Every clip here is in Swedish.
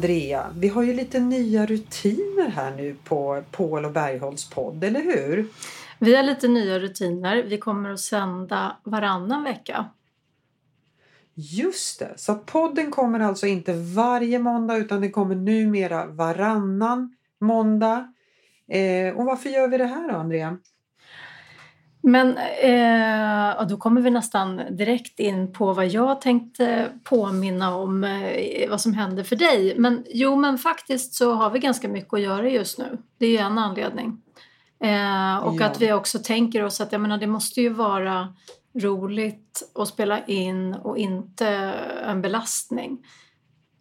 Andrea, vi har ju lite nya rutiner här nu på Paul och Bergholts podd, eller hur? Vi har lite nya rutiner. Vi kommer att sända varannan vecka. Just det, så podden kommer alltså inte varje måndag utan den kommer numera varannan måndag. Eh, och varför gör vi det här då, Andrea? Men eh, då kommer vi nästan direkt in på vad jag tänkte påminna om eh, vad som händer för dig. Men jo, men faktiskt så har vi ganska mycket att göra just nu. Det är ju en anledning. Eh, och ja. att vi också tänker oss att jag menar, det måste ju vara roligt att spela in och inte en belastning.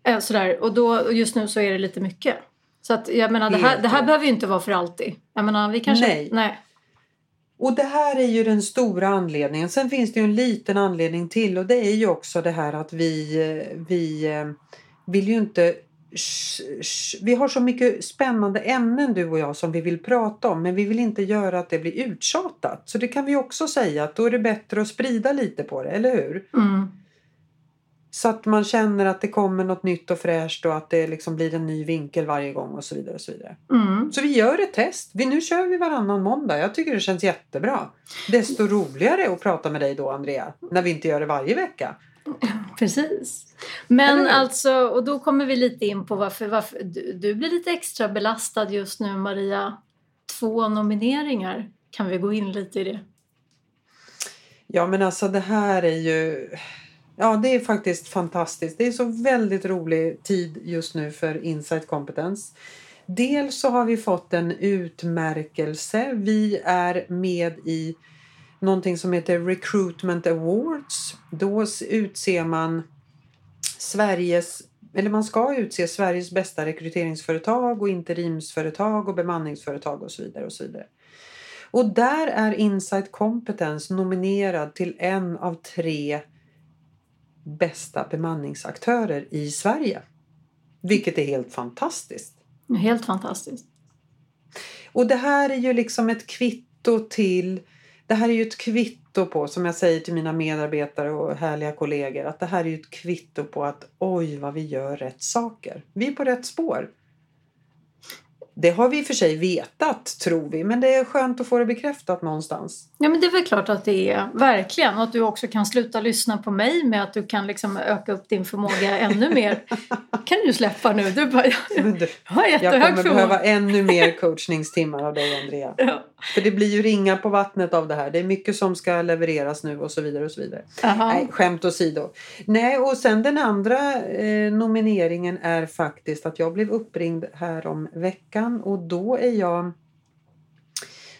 Eh, sådär. Och då, just nu så är det lite mycket. Så att jag menar, det här, det här behöver ju inte vara för alltid. Jag menar, vi kanske... Nej. nej. Och det här är ju den stora anledningen. Sen finns det ju en liten anledning till och det är ju också det här att vi, eh, vi eh, vill ju inte vi har så mycket spännande ämnen du och jag som vi vill prata om men vi vill inte göra att det blir uttjatat. Så det kan vi också säga att då är det bättre att sprida lite på det, eller hur? Mm. Så att man känner att det kommer något nytt och fräscht och att det liksom blir en ny vinkel varje gång och så vidare. och Så vidare. Mm. Så vi gör ett test. Vi, nu kör vi varannan måndag. Jag tycker det känns jättebra. Desto roligare att prata med dig då Andrea. När vi inte gör det varje vecka. Precis. Men alltså, och då kommer vi lite in på varför, varför du, du blir lite extra belastad just nu Maria. Två nomineringar. Kan vi gå in lite i det? Ja men alltså det här är ju Ja, det är faktiskt fantastiskt. Det är så väldigt rolig tid just nu för Insight Competence. Dels så har vi fått en utmärkelse. Vi är med i någonting som heter Recruitment Awards. Då utser man Sveriges eller man ska utse Sveriges bästa rekryteringsföretag och interimsföretag och bemanningsföretag och så vidare. Och så vidare. Och där är Insight Competence nominerad till en av tre bästa bemanningsaktörer i Sverige. Vilket är helt fantastiskt. Helt fantastiskt. Och det här är ju liksom ett kvitto till det här är ju ett kvitto på, som jag säger till mina medarbetare och härliga kollegor, att det här är ju ett kvitto på att oj vad vi gör rätt saker. Vi är på rätt spår. Det har vi i och för sig vetat, tror vi, men det är skönt att få det bekräftat någonstans. Ja, men det är väl klart att det är, verkligen. Och att du också kan sluta lyssna på mig med att du kan liksom öka upp din förmåga ännu mer. kan du släppa nu. Du bara, jag, du, har jag kommer förmåga. behöva ännu mer coachningstimmar av dig, Andrea. Ja. För det blir ju ringar på vattnet av det här. Det är mycket som ska levereras nu och så vidare. och så vidare. Nej, skämt åsido. Nej, och sen den andra eh, nomineringen är faktiskt att jag blev uppringd här om veckan och då är jag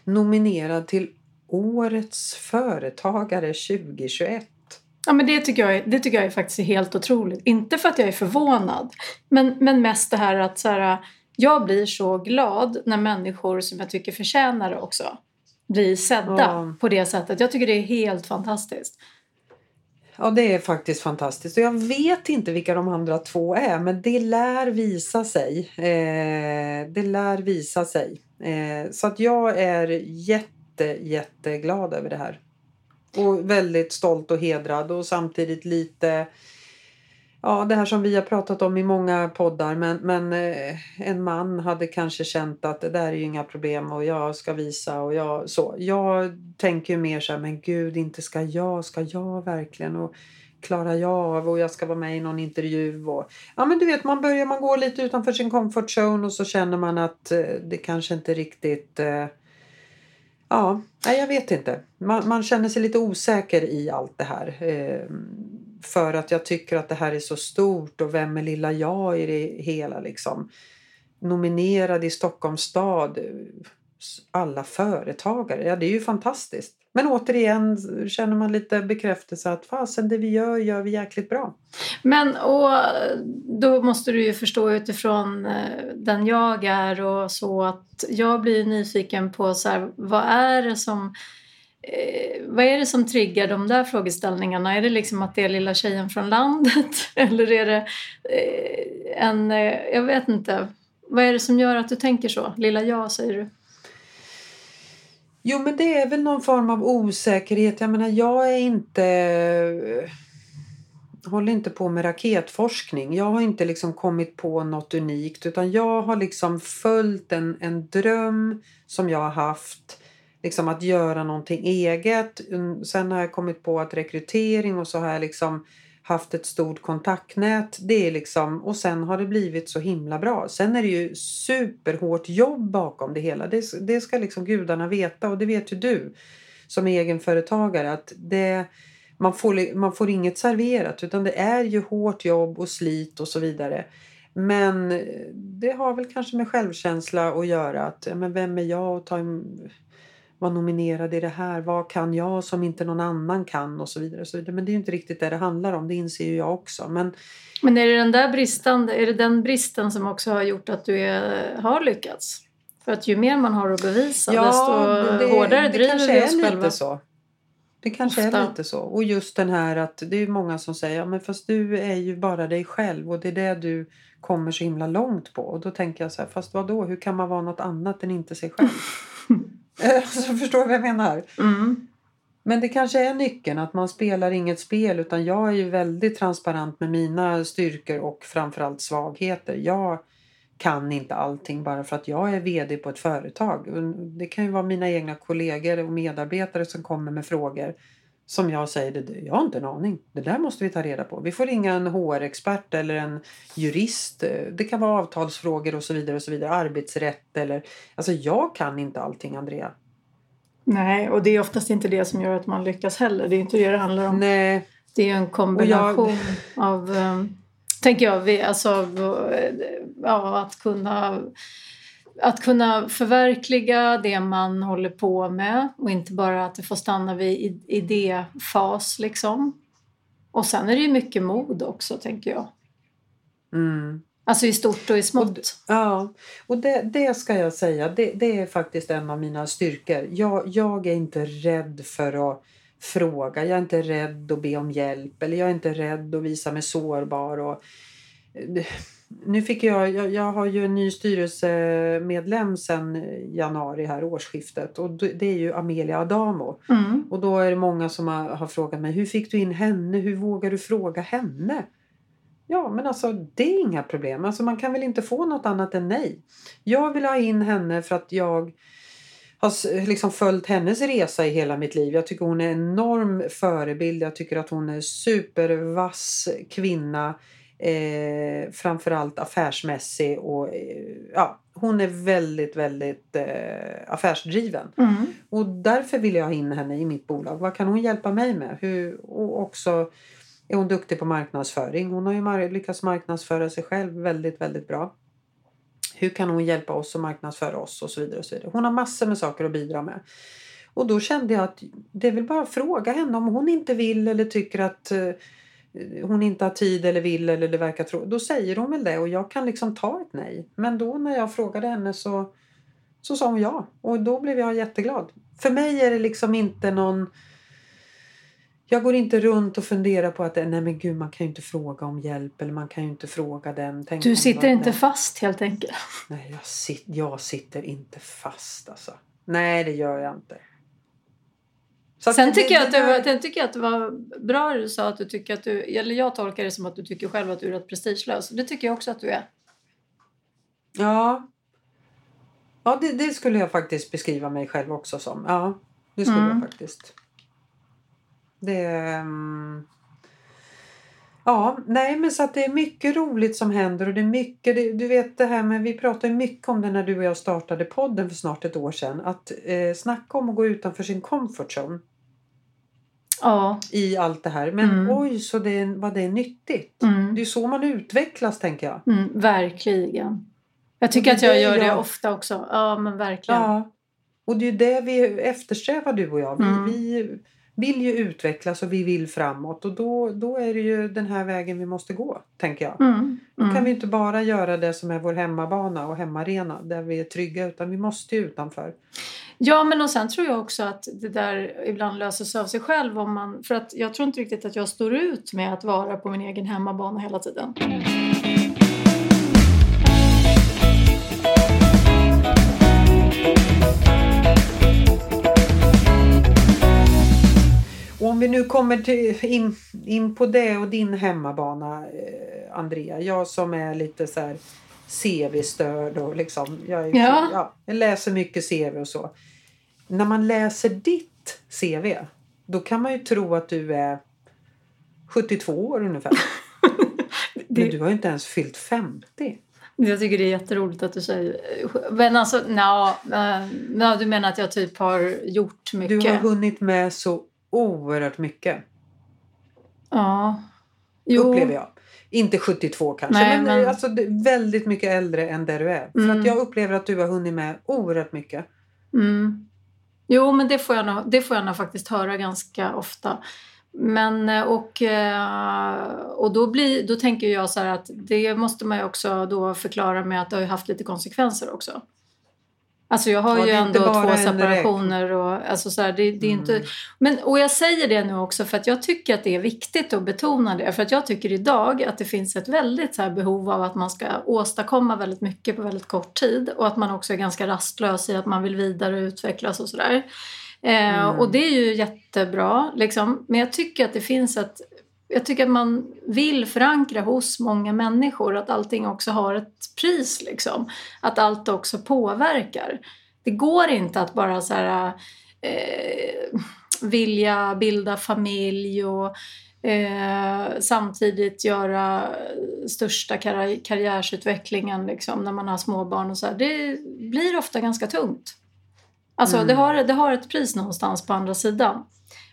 nominerad till Årets företagare 2021. Ja, men det, tycker jag, det tycker jag är faktiskt helt otroligt. Inte för att jag är förvånad, men, men mest det här att så här, jag blir så glad när människor som jag tycker förtjänar det också blir sedda ja. på det sättet. Jag tycker det är helt fantastiskt. Ja, det är faktiskt fantastiskt. Och jag vet inte vilka de andra två är, men det lär visa sig. Eh, det lär visa sig. Eh, så att jag är jätte, jätteglad över det här. Och väldigt stolt och hedrad och samtidigt lite Ja, det här som vi har pratat om i många poddar men, men eh, en man hade kanske känt att det där är ju inga problem och jag ska visa och jag så. Jag tänker ju mer så här, men gud, inte ska jag, ska jag verkligen? Och klarar jag av och jag ska vara med i någon intervju och ja men du vet man börjar man gå lite utanför sin comfort zone och så känner man att eh, det kanske inte riktigt eh, Ja, jag vet inte. Man, man, känner sig lite osäker i allt det här. Eh, för att jag tycker att det här är så stort och vem är lilla jag i det hela liksom. Nominerad i Stockholms stad. Eh, alla företagare. Ja, det är ju fantastiskt. Men återigen känner man lite bekräftelse att fasen det vi gör, gör vi jäkligt bra. Men och då måste du ju förstå utifrån eh, den jag är och så att jag blir nyfiken på så här, vad är det som eh, vad är det som triggar de där frågeställningarna? Är det liksom att det är lilla tjejen från landet? Eller är det eh, en, eh, jag vet inte. Vad är det som gör att du tänker så? Lilla jag säger du. Jo men det är väl någon form av osäkerhet. Jag menar jag är inte... håller inte på med raketforskning. Jag har inte liksom kommit på något unikt utan jag har liksom följt en, en dröm som jag har haft. Liksom att göra någonting eget. Mm, sen har jag kommit på att rekrytering och så har jag liksom haft ett stort kontaktnät. Det är liksom, och sen har det blivit så himla bra. Sen är det ju superhårt jobb bakom det hela. Det, det ska liksom gudarna veta och det vet ju du som egenföretagare att det, man, får, man får inget serverat utan det är ju hårt jobb och slit och så vidare. Men eh, det har väl kanske med självkänsla att göra. Att, men vem är jag att ta vara nominerad i det här? Vad kan jag som inte någon annan kan? Och så vidare. Och så vidare. Men det är ju inte riktigt det det handlar om. Det inser ju jag också. Men, men är det den där bristande, är det den bristen som också har gjort att du är, har lyckats? För att ju mer man har att bevisa ja, desto det, hårdare det driver vi oss själva. Lite så. Det kanske Ofta. är lite så. Och just den här att det är många som säger ja, men fast du är ju bara dig själv och det är det du kommer så himla långt på. Och då tänker jag så här, fast vad då? Hur kan man vara något annat än inte sig själv? alltså, förstår du vad jag menar? Mm. Men det kanske är nyckeln att man spelar inget spel utan jag är ju väldigt transparent med mina styrkor och framförallt svagheter. Jag kan inte allting bara för att jag är VD på ett företag. Det kan ju vara mina egna kollegor och medarbetare som kommer med frågor som jag säger, jag har inte en aning. Det där måste vi ta reda på. Vi får ringa en HR-expert eller en jurist. Det kan vara avtalsfrågor och så vidare. och så vidare. Arbetsrätt eller... Alltså jag kan inte allting Andrea. Nej, och det är oftast inte det som gör att man lyckas heller. Det är inte det det handlar om. Nej. Det är en kombination jag... av, um, tänker jag, vi, alltså, ja, att kunna att kunna förverkliga det man håller på med och inte bara att det får stanna vid idéfas liksom. Och sen är det ju mycket mod också tänker jag. Mm. Alltså i stort och i smått. Och, ja, och det, det ska jag säga, det, det, är faktiskt en av mina styrkor. Jag, jag är inte rädd för att fråga, jag är inte rädd att be om hjälp eller jag är inte rädd att visa mig sårbar. Och, nu fick jag, jag, jag har ju en ny styrelsemedlem sedan januari här årsskiftet och det är ju Amelia Adamo. Mm. Och då är det många som har, har, frågat mig hur fick du in henne? Hur vågar du fråga henne? Ja men alltså det är inga problem. Alltså man kan väl inte få något annat än nej. Jag vill ha in henne för att jag har liksom följt hennes resa i hela mitt liv. Jag tycker hon är en enorm förebild. Jag tycker att hon är supervass kvinna Eh, framförallt affärsmässig och eh, ja, hon är väldigt, väldigt eh, affärsdriven. Mm. Och därför vill jag ha in henne i mitt bolag. Vad kan hon hjälpa mig med? Hur, och också är hon duktig på marknadsföring. Hon har ju mar lyckats marknadsföra sig själv väldigt, väldigt bra. Hur kan hon hjälpa oss att marknadsföra oss och så vidare. Och så vidare. Hon har massor med saker att bidra med. Och då kände jag att det är väl bara att fråga henne om hon inte vill eller tycker att eh, hon inte har tid eller vill eller det verkar tro. Då säger hon väl det och jag kan liksom ta ett nej. Men då när jag frågade henne så, så sa hon ja och då blev jag jätteglad. För mig är det liksom inte någon... Jag går inte runt och funderar på att nej men gud man kan ju inte fråga om hjälp eller man kan ju inte fråga den. Tänk du sitter inte fast helt enkelt? Nej jag, sit, jag sitter inte fast alltså. Nej det gör jag inte. Sen tycker, jag att det var, sen tycker jag att det var bra du sa att du tycker att du, eller jag tolkar det som att du tycker själv att du är rätt prestigelös. Det tycker jag också att du är. Ja. Ja, det, det skulle jag faktiskt beskriva mig själv också som. Ja, det skulle mm. jag faktiskt. Det... Um... Ja, nej men så att det är mycket roligt som händer och det är mycket, det, du vet det här med, vi pratade mycket om det när du och jag startade podden för snart ett år sedan, att eh, snacka om att gå utanför sin comfort zone. Ja. I allt det här. Men mm. oj så det, vad det är nyttigt. Mm. Det är så man utvecklas tänker jag. Mm, verkligen. Jag tycker att jag gör det ofta också. Ja men verkligen. Ja. Och det är det vi eftersträvar du och jag. Vi, mm. vi vill ju utvecklas och vi vill framåt och då, då är det ju den här vägen vi måste gå, tänker jag. Mm, mm. Då kan vi inte bara göra det som är vår hemmabana och hemmaarena där vi är trygga utan vi måste ju utanför. Ja, men och sen tror jag också att det där ibland löser sig av sig själv. Om man, för att jag tror inte riktigt att jag står ut med att vara på min egen hemmabana hela tiden. Om vi nu kommer till, in, in på det och din hemmabana, eh, Andrea. Jag som är lite så här CV-störd och liksom, jag, är, Ja. ja, jag läser mycket CV och så. När man läser ditt CV, då kan man ju tro att du är 72 år ungefär. Men Det, du har ju inte ens fyllt 50. jag tycker det är jätteroligt att du säger... Men alltså, nja, eh, nja, du menar att jag typ har gjort Du mycket? har hunnit med så oerhört mycket, Ja. Jo. upplever jag. Inte 72 kanske, Nej, men, men- Alltså, väldigt mycket äldre än där du är. För Mm. att jag upplever att du har hunnit med oerhört mycket. Mm. Jo, men det får, jag nog, det får jag nog faktiskt höra ganska ofta. Men eh, och, eh, och då, blir, då tänker jag så här att det måste man ju också då förklara med att det har haft lite konsekvenser också. Alltså jag har Ja, ju inte ändå två separationer och alltså så här, det, det är inte... Mm. Men, och jag säger det nu också för att jag tycker att det är viktigt att betona det. För att jag tycker idag att det finns ett väldigt så här behov av att man ska åstadkomma väldigt mycket på väldigt kort tid. Och att man också är ganska rastlös i att man vill vidare utvecklas och sådär. Eh, Mm. Och det är ju jättebra. Liksom. Men jag tycker att det finns ett... Jag tycker att man vill förankra hos många människor att allting också har ett pris. Liksom. Att allt också påverkar. Det går inte att bara så här, eh, vilja bilda familj och eh, samtidigt göra största karri- karriärsutvecklingen liksom, när man har småbarn och så här. Det blir ofta ganska tungt. Alltså Mm. det, har, det har ett pris någonstans på andra sidan.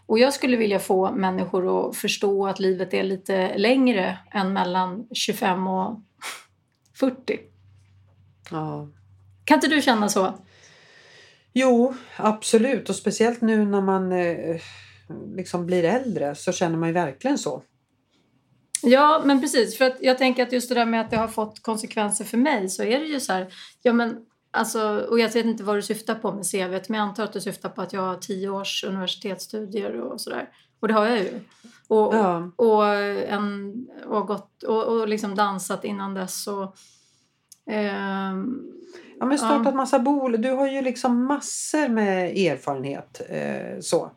Och jag skulle vilja få människor att förstå att livet är lite längre än mellan 25 och 40. Ja. Kan inte du känna så? Jo, absolut. Och speciellt nu när man eh, liksom blir äldre så känner man ju verkligen så. Ja, men precis. För att jag tänker att just det där med att det har fått konsekvenser för mig så är det ju så här. Ja, men alltså, och jag vet inte vad du syftar på med CV, men jag antar att du syftar på att jag har tio års universitetsstudier och sådär. Och det har jag ju. Och, Ja. och, en, och, gått, och, och liksom dansat innan dess. Och, ehm, Ja, men startat Ja. massa bolag. Du har ju liksom massor med erfarenhet. Eh, så.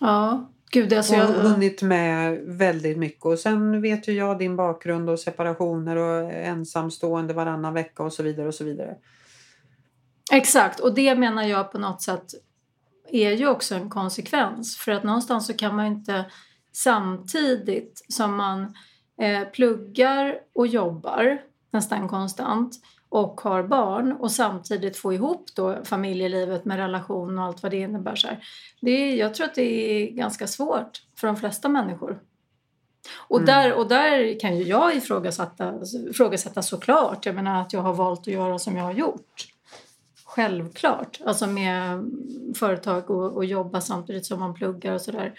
ja, gud alltså och jag... hunnit med väldigt mycket. Och sen vet ju jag din bakgrund och separationer och ensamstående varannan vecka och så vidare och så vidare. Exakt, och det menar jag på något sätt är ju också en konsekvens. För att någonstans så kan man inte samtidigt som man eh, pluggar och jobbar nästan konstant och har barn och samtidigt få ihop då familjelivet med relation och allt vad det innebär. Så här. Det är, jag tror att det är ganska svårt för de flesta människor. Och, Mm. där, och där kan ju jag ifrågasätta, ifrågasätta såklart. Jag menar att jag har valt att göra som jag har gjort. Självklart. Alltså med företag och, och jobba samtidigt som man pluggar och sådär.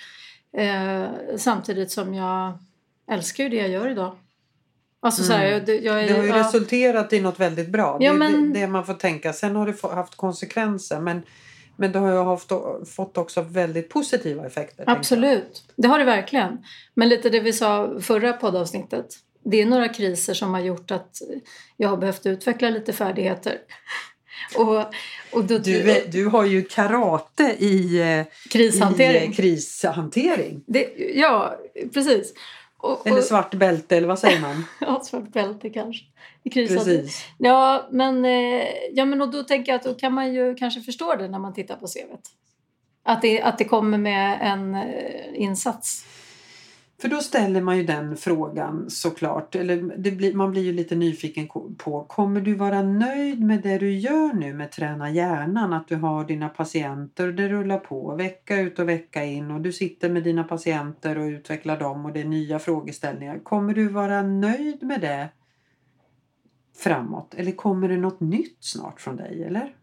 Eh, samtidigt som jag älskar ju det jag gör idag. Alltså så här, Mm. jag, det- jag är, Det har ju ja, resulterat i något väldigt bra. Det Ja, är men- det, det man får tänka. Sen har det haft konsekvenser. Men, men det har ju haft, fått också väldigt positiva effekter. Absolut, det har det verkligen. Men lite det vi sa förra poddavsnittet. Det är några kriser som har gjort att jag har behövt utveckla lite färdigheter. Och, och då, Du, du har ju karate i, eh, krishantering. i eh, krishantering. Det, ja, precis. Och, Eller svart bälte eller vad säger man? ja, svart bälte kanske. I krishantering. Precis. Ja, men, eh, ja, men och då tänker jag att då kan man ju kanske förstå det när man tittar på CVt. Att det, att det kommer med en insats. För då ställer man ju den frågan såklart. Eller det blir, man blir ju lite nyfiken på. Kommer du vara nöjd med det du gör nu med Träna hjärnan? Att du har dina patienter och det rullar på vecka ut och vecka in. Och du sitter med dina patienter och utvecklar dem och det är nya frågeställningar. Kommer du vara nöjd med det framåt? Eller kommer det något nytt snart från dig? Eller?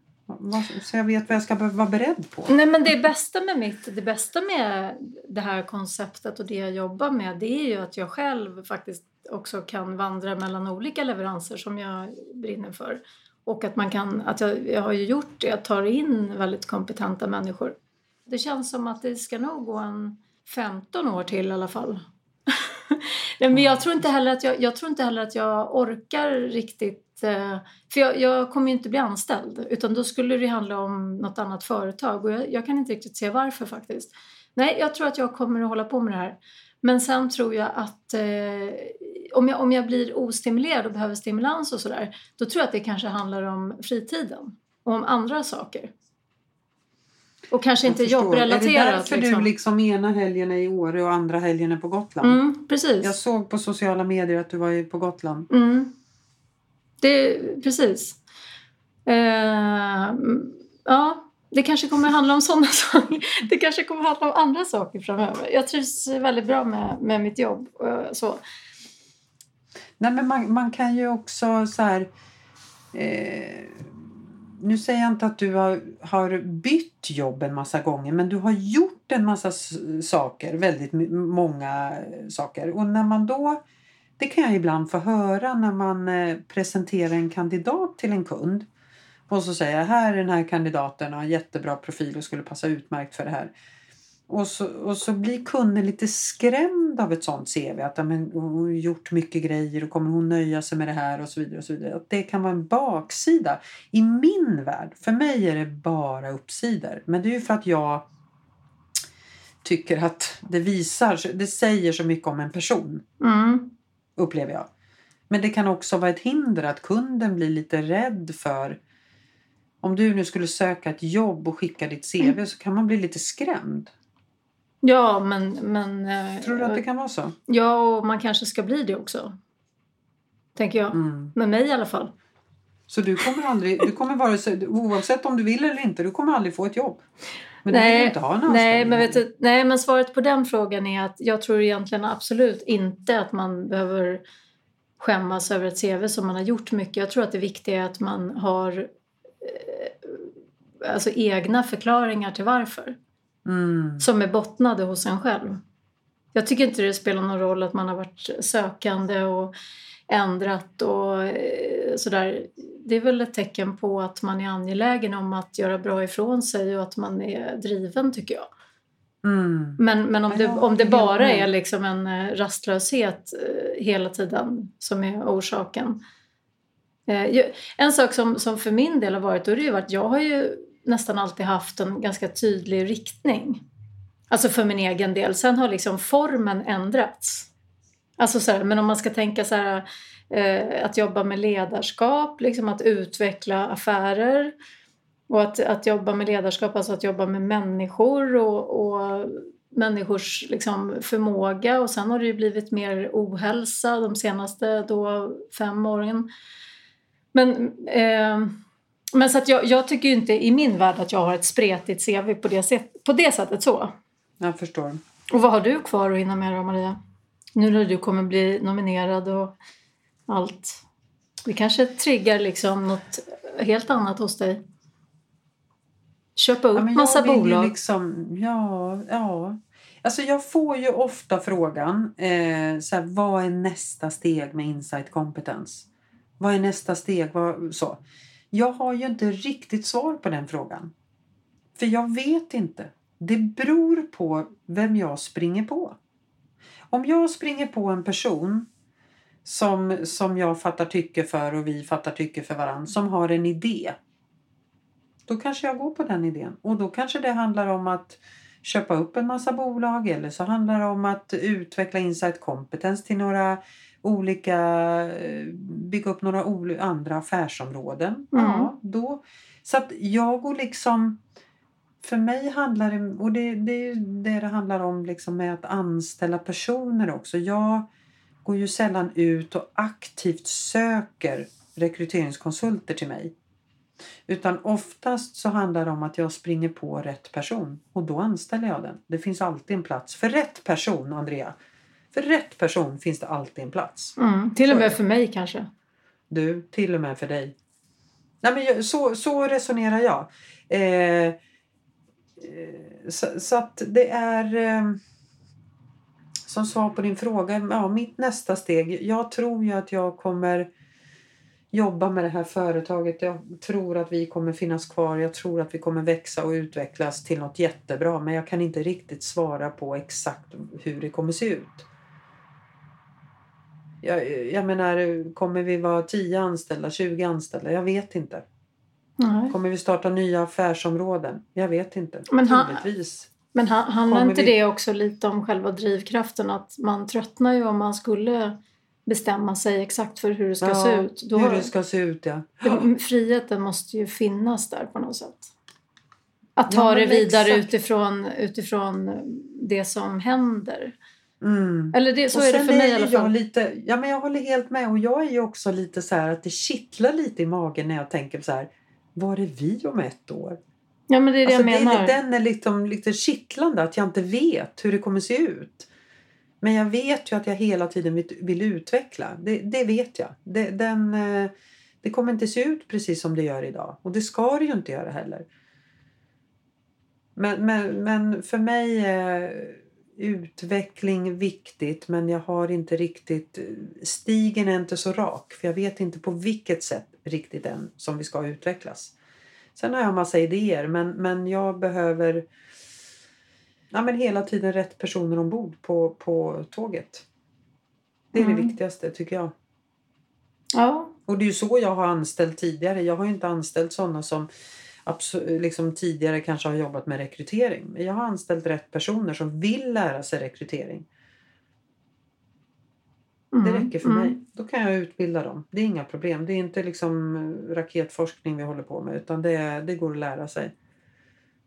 Så jag vet vad jag ska vara beredd på. Nej men det bästa med mitt, det bästa med det här konceptet och det jag jobbar med det är ju att jag själv faktiskt också kan vandra mellan olika leveranser som jag brinner för. Och att man kan, att jag, jag har ju gjort det, jag tar in väldigt kompetenta människor. Det känns som att det ska nog gå en 15 år till i alla fall. Nej, men jag tror inte heller att jag, jag, tror inte heller att jag orkar riktigt för jag, jag kommer ju inte bli anställd utan då skulle det handla om något annat företag och jag, jag kan inte riktigt se varför faktiskt. Nej, jag tror att jag kommer att hålla på med det här. Men sen tror jag att eh, om, jag, om jag blir ostimulerad och behöver stimulans och sådär, då tror jag att det kanske handlar om fritiden och om andra saker. Och kanske inte jobbrelaterat. Är det därför liksom. du liksom ena helgen är i Åre och andra helgen är på Gotland? Mm, precis. Jag såg på sociala medier att du var på Gotland. Mm. Det, precis. Eh, ja, det kanske kommer att handla om sådana saker. Det kanske kommer att handla om andra saker framöver. Jag trivs väldigt bra med, med mitt jobb. Eh, så. Nej, men man, man kan ju också så här... Eh, nu säger jag inte att du har, har bytt jobb en massa gånger men du har gjort en massa saker, väldigt många saker. Och när man då, det kan jag ibland få höra när man eh, presenterar en kandidat till en kund. Och så säger jag, här är den här kandidaten har en jättebra profil och skulle passa utmärkt för det här. Och så, och så blir kunden lite skrämd av ett sånt CV. Att ja, men, hon har gjort mycket grejer och kommer hon nöja sig med det här och så vidare. Och så vidare. Att det kan vara en baksida. I min värld, för mig är det bara uppsidor. Men det är ju för att jag tycker att det visar, det säger så mycket om en person. Mm. Upplever jag. Men det kan också vara ett hinder att kunden blir lite rädd för om du nu skulle söka ett jobb och skicka ditt CV så kan man bli lite skrämd. Ja, men... men eh, Tror du att det kan vara så? Ja, och man kanske ska bli det också. Tänker jag. Mm. Med mig i alla fall. Så du kommer aldrig, du kommer vare sig, oavsett om du vill eller inte, du kommer aldrig få ett jobb. Men du vill inte ha en nej, men vet du, nej, men svaret på den frågan är att jag tror egentligen absolut inte att man behöver skämmas över ett CV som man har gjort mycket. Jag tror att det viktiga är att man har eh, alltså egna förklaringar till varför. Mm. Som är bottnade hos en själv. Jag tycker inte det spelar någon roll att man har varit sökande och ändrat och eh, sådär. Det är väl ett tecken på att man är angelägen om att göra bra ifrån sig och att man är driven tycker jag. Mm. Men, men om, det, om det bara är liksom en eh, rastlöshet eh, hela tiden som är orsaken. Eh, En sak som, som för min del har varit, och det är ju att jag har ju nästan alltid haft en ganska tydlig riktning. Alltså för min egen del. Sen har liksom formen ändrats. Alltså så här, men om man ska tänka så här eh, att jobba med ledarskap, liksom att utveckla affärer och att, att jobba med ledarskap, alltså att jobba med människor och, och människors liksom, förmåga och sen har det ju blivit mer ohälsa de senaste då, fem åren. Men, eh, men så att jag, jag tycker inte i min värld att jag har ett spretigt CV på det, sätt, på det sättet så. Jag förstår. Och vad har du kvar att hinna med då Maria? Nu när du kommer bli nominerad och allt. Det kanske triggar liksom något helt annat hos dig. Köpa upp Ja, men massa bolag. Liksom, ja, ja. Alltså jag får ju ofta frågan, eh, så här, vad är nästa steg med insight kompetens? Vad är nästa steg? Vad, så. Jag har ju inte riktigt svar på den frågan. För jag vet inte. Det beror på vem jag springer på. Om jag springer på en person som, som jag fattar tycke för och vi fattar tycke för varandra, som har en idé. Då kanske jag går på den idén. Och då kanske det handlar om att köpa upp en massa bolag eller så handlar det om att utveckla insight kompetens till några olika, eh, bygga upp några andra affärsområden. Ja, då, så att jag går liksom, för mig handlar det, och det, det är det det handlar om liksom med att anställa personer också. Jag går ju sällan ut och aktivt söker rekryteringskonsulter till mig. Utan oftast så handlar det om att jag springer på rätt person och då anställer jag den. Det finns alltid en plats. För rätt person, Andrea. För rätt person finns det alltid en plats. Mm, till och med för mig kanske. Du, till och med för dig. Nej, men så, så resonerar jag. Eh, Eh, så, så att det är... Eh, som svar på din fråga, ja, mitt nästa steg. Jag tror ju att jag kommer jobba med det här företaget. Jag tror att vi kommer finnas kvar. Jag tror att vi kommer växa och utvecklas till något jättebra. Men jag kan inte riktigt svara på exakt hur det kommer se ut. Jag, jag menar, kommer vi vara 10 anställda, 20 anställda? Jag vet inte. Nej. Kommer vi starta nya affärsområden? Jag vet inte. Men han-. Men han- handlar inte vi- det också lite om själva drivkraften? Att man tröttnar ju om man skulle bestämma sig exakt för hur det ska se ut. Då hur det ska se ut ja. Friheten måste ju finnas där på något sätt. Att ta Ja, det vidare exakt. utifrån, utifrån det som händer. Mm. Eller det, så Och är det för mig i alla fall. Lite, ja, men jag håller helt med. Och jag är ju också lite så här att det kittlar lite i magen när jag tänker så här. Var är vi om ett år? Ja men det är det Alltså, jag menar. det, den är liksom lite kittlande att jag inte vet hur det kommer se ut. Men jag vet ju att jag hela tiden vill, vill utveckla. Det, det vet jag. Det, den, eh, det kommer inte se ut precis som det gör idag. Och det ska det ju inte göra heller. Men, men, men för mig är utveckling viktigt men jag har inte riktigt... Stigen är inte så rak för jag vet inte på vilket sätt riktigt än som vi ska utvecklas. Sen har jag massa idéer men, men jag behöver ja, men hela tiden rätt personer ombord på, på tåget. Det är Mm. det viktigaste tycker jag. Ja, Och det är ju så jag har anställt tidigare. Jag har ju inte anställt sådana som liksom tidigare kanske har jobbat med rekrytering. Men jag har anställt rätt personer som vill lära sig rekrytering. Det mm, räcker för mm. mig. Då kan jag utbilda dem. Det är inga problem. Det är inte liksom eh, raketforskning vi håller på med utan det, det går att lära sig.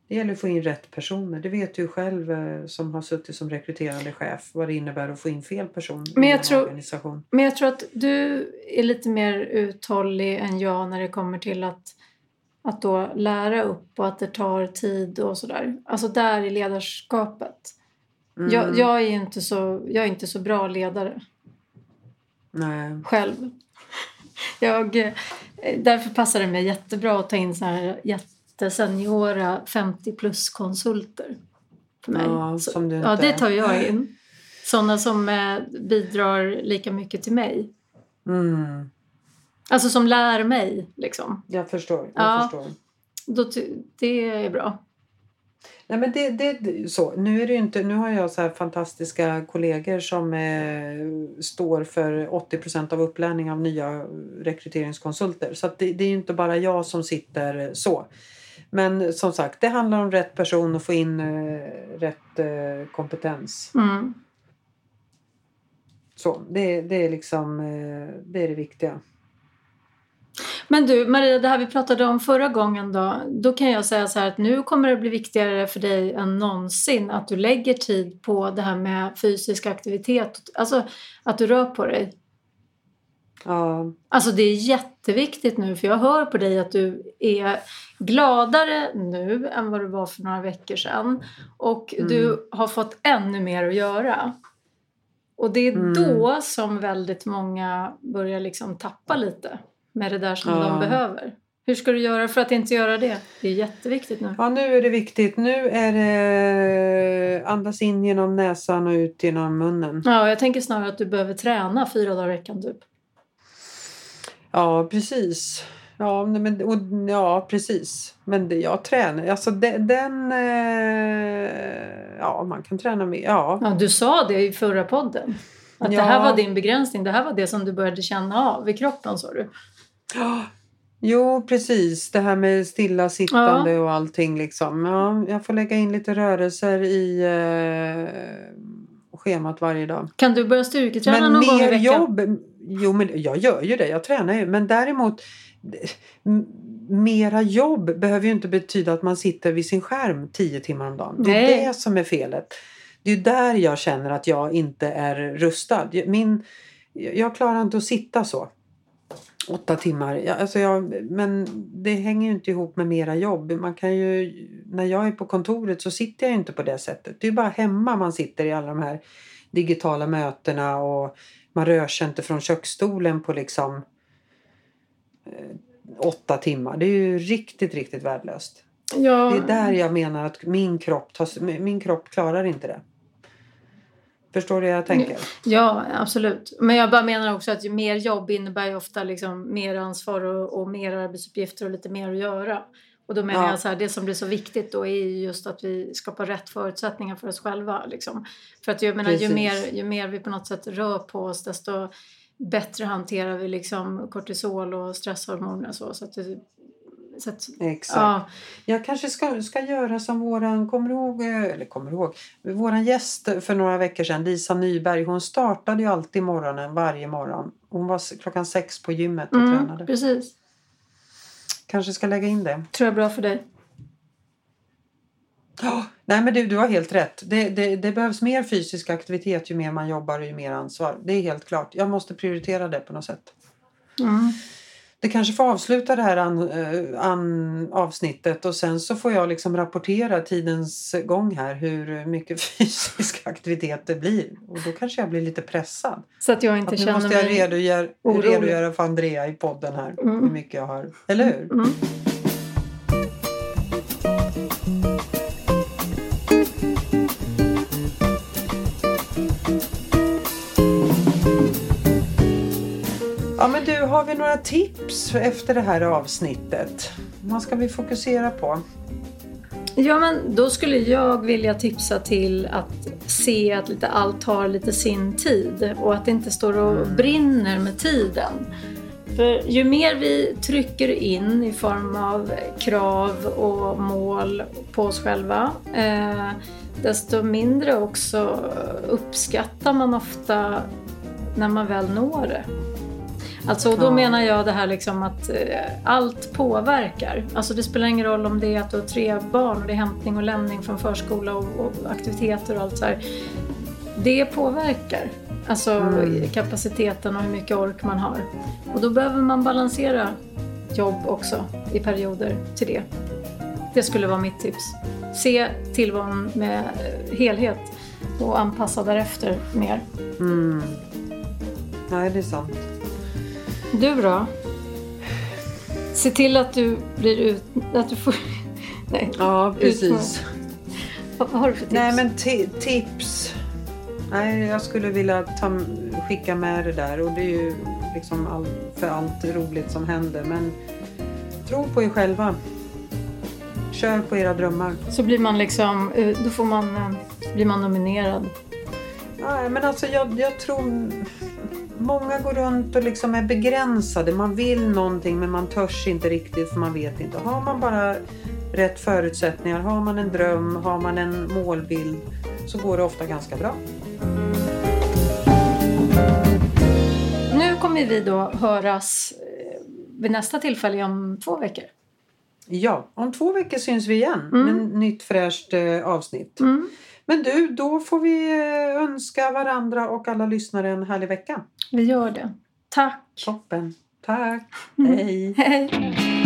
Det gäller att få in rätt personer. Det vet du själv eh, som har suttit som rekryterande chef vad det innebär att få in fel person Men i jag en tror- organisation. Men jag tror att du är lite mer uthållig än jag när det kommer till att, att då lära upp och att det tar tid och sådär. Alltså där i ledarskapet. Mm. Jag, jag, är inte så, jag är inte så bra ledare Nej. själv. Jag, eh, därför passar det mig jättebra att ta in så här jätteseniora 50 plus konsulter. För mig. Ja, Så- du ja, inte det tar jag in. Sådana som eh, bidrar lika mycket till mig. Mm. Alltså som lär mig liksom. Jag förstår. Jag Ja. förstår. Då det är bra. Nej, men det, det, så. Nu, är det inte, nu har jag så fantastiska kollegor som eh, står för 80% av upplärning av nya rekryteringskonsulter. Så det, det är inte bara jag som sitter så. Men som sagt, det handlar om rätt person och få in eh, rätt eh, kompetens. Mm. Så, det, det är liksom eh, det, är det viktiga. Men du Maria, det här vi pratade om förra gången då. Då kan jag säga så här att nu kommer det bli viktigare för dig än någonsin att du lägger tid på det här med fysisk aktivitet. Alltså att du rör på dig. Ja, Alltså det är jätteviktigt nu för jag hör på dig att du är gladare nu än vad du var för några veckor sedan. Och Mm. du har fått ännu mer att göra. Och det är Mm. då som väldigt många börjar liksom tappa lite med det där som Ja. de behöver. Hur ska du göra för att inte göra det? Det är jätteviktigt nu. Ja, nu är det viktigt. Nu är det andas in genom näsan och ut genom munnen. Ja, jag tänker snarare att du behöver träna fyra dagar i veckan typ. Ja, precis. Ja, men, och, ja precis. Men det, jag tränar. Alltså de, den... Eh, ja, man kan träna mer. Ja. Ja, du sa det i förra podden. Att Ja. det här var din begränsning. Det här var det som du började känna av i kroppen sa du. Jo, precis. Det här med stillasittande och allting. Liksom. Ja, jag får lägga in lite rörelser i eh, schemat varje dag. Kan du börja styrketräna Men någon gång i mer veckan? jobb. Jo, men jag gör ju det. Jag tränar ju. Men däremot. Mera jobb behöver ju inte betyda att man sitter vid sin skärm tio timmar om dagen. Det är det som är felet. Det är där jag känner att jag inte är rustad. Min, jag klarar inte att sitta så. Åtta timmar. Jag, alltså jag, men det hänger ju inte ihop med mera jobb. Man kan ju, när jag är på kontoret så sitter jag ju inte på det sättet. Det är ju bara hemma man sitter i alla de här digitala mötena och man rör sig inte från köksstolen på liksom eh, åtta timmar. Det är ju riktigt, riktigt värdelöst. Ja, Det är där jag menar att min kropp, tar, min kropp klarar inte det. Förstår du vad jag tänker? ja, absolut. Men jag bara menar också att ju mer jobb innebär ju ofta liksom mer ansvar och, och mer arbetsuppgifter och lite mer att göra. Och då menar Ja. jag så här, det som blir så viktigt då är ju just att vi skapar rätt förutsättningar för oss själva. Liksom. För att jag menar, ju mer, ju mer vi på något sätt rör på oss desto bättre hanterar vi liksom kortisol och stresshormoner och så. så att det, Så att, Exakt. ja, Jag kanske ska, ska göra som våran, kommer ihåg, eh, eller kommer ihåg, våran gäst för några veckor sedan, Lisa Nyberg, hon startade ju alltid morgonen varje morgon. Hon var klockan sex på gymmet och mm, tränade. precis. Kanske ska lägga in det. Tror jag är bra för dig. Ja, Nej men du, du har helt rätt. Det, det, det behövs mer fysisk aktivitet ju mer man jobbar och ju mer ansvar. Det är helt klart. Jag måste prioritera det på något sätt. Mm. Det kanske får avsluta det här an, eh, an, avsnittet och sen så får jag liksom rapportera tidens gång här hur mycket fysisk aktivitet det blir. Och då kanske jag blir lite pressad. Så att jag inte Att nu känner måste jag redogöra, redogöra för Andrea i podden här. Mm. Hur mycket jag har. Eller hur? Mm. Har vi några tips efter det här avsnittet? Vad ska vi fokusera på? Ja, men då skulle jag vilja tipsa till att se att lite allt tar lite sin tid och att det inte står och Mm. brinner med tiden. För ju mer vi trycker in i form av krav och mål på oss själva eh, desto mindre också uppskattar man ofta när man väl når det. Alltså, då menar jag det här liksom att eh, allt påverkar. Alltså det spelar ingen roll om det är att du har tre barn och det är hämtning och lämning från förskola och, och aktiviteter och allt så här. Det påverkar. Alltså Mm. kapaciteten och hur mycket ork man har. Och då behöver man balansera jobb också i perioder till det. Det skulle vara mitt tips. Se tillvaron med eh, helhet och anpassa därefter mer. Mm. Nej, det är sant. Du då? Se till att du blir ut... Att du får... Nej. Ja, precis. Vad har du för tips? Nej, men ti- tips. Nej, jag skulle vilja ta, skicka med det där. Och det är ju liksom all, för allt roligt som händer. Men tro på er själva. Kör på era drömmar. Så blir man liksom... eh, Då får man, eh, blir man nominerad. Ja, men alltså jag, jag tror många går runt och liksom är begränsade. Man vill någonting men man törs inte riktigt för man vet inte. Har man bara rätt förutsättningar, har man en dröm, har man en målbild så går det ofta ganska bra. Nu kommer vi då höras eh, vid nästa tillfälle om två veckor. Ja, om två veckor syns vi igen Mm. med ett nytt fräscht eh, avsnitt. Mm. Men du, då får vi eh, önska varandra och alla lyssnare en härlig vecka. Vi gör det. Tack! Toppen. Tack. Hej. Hej!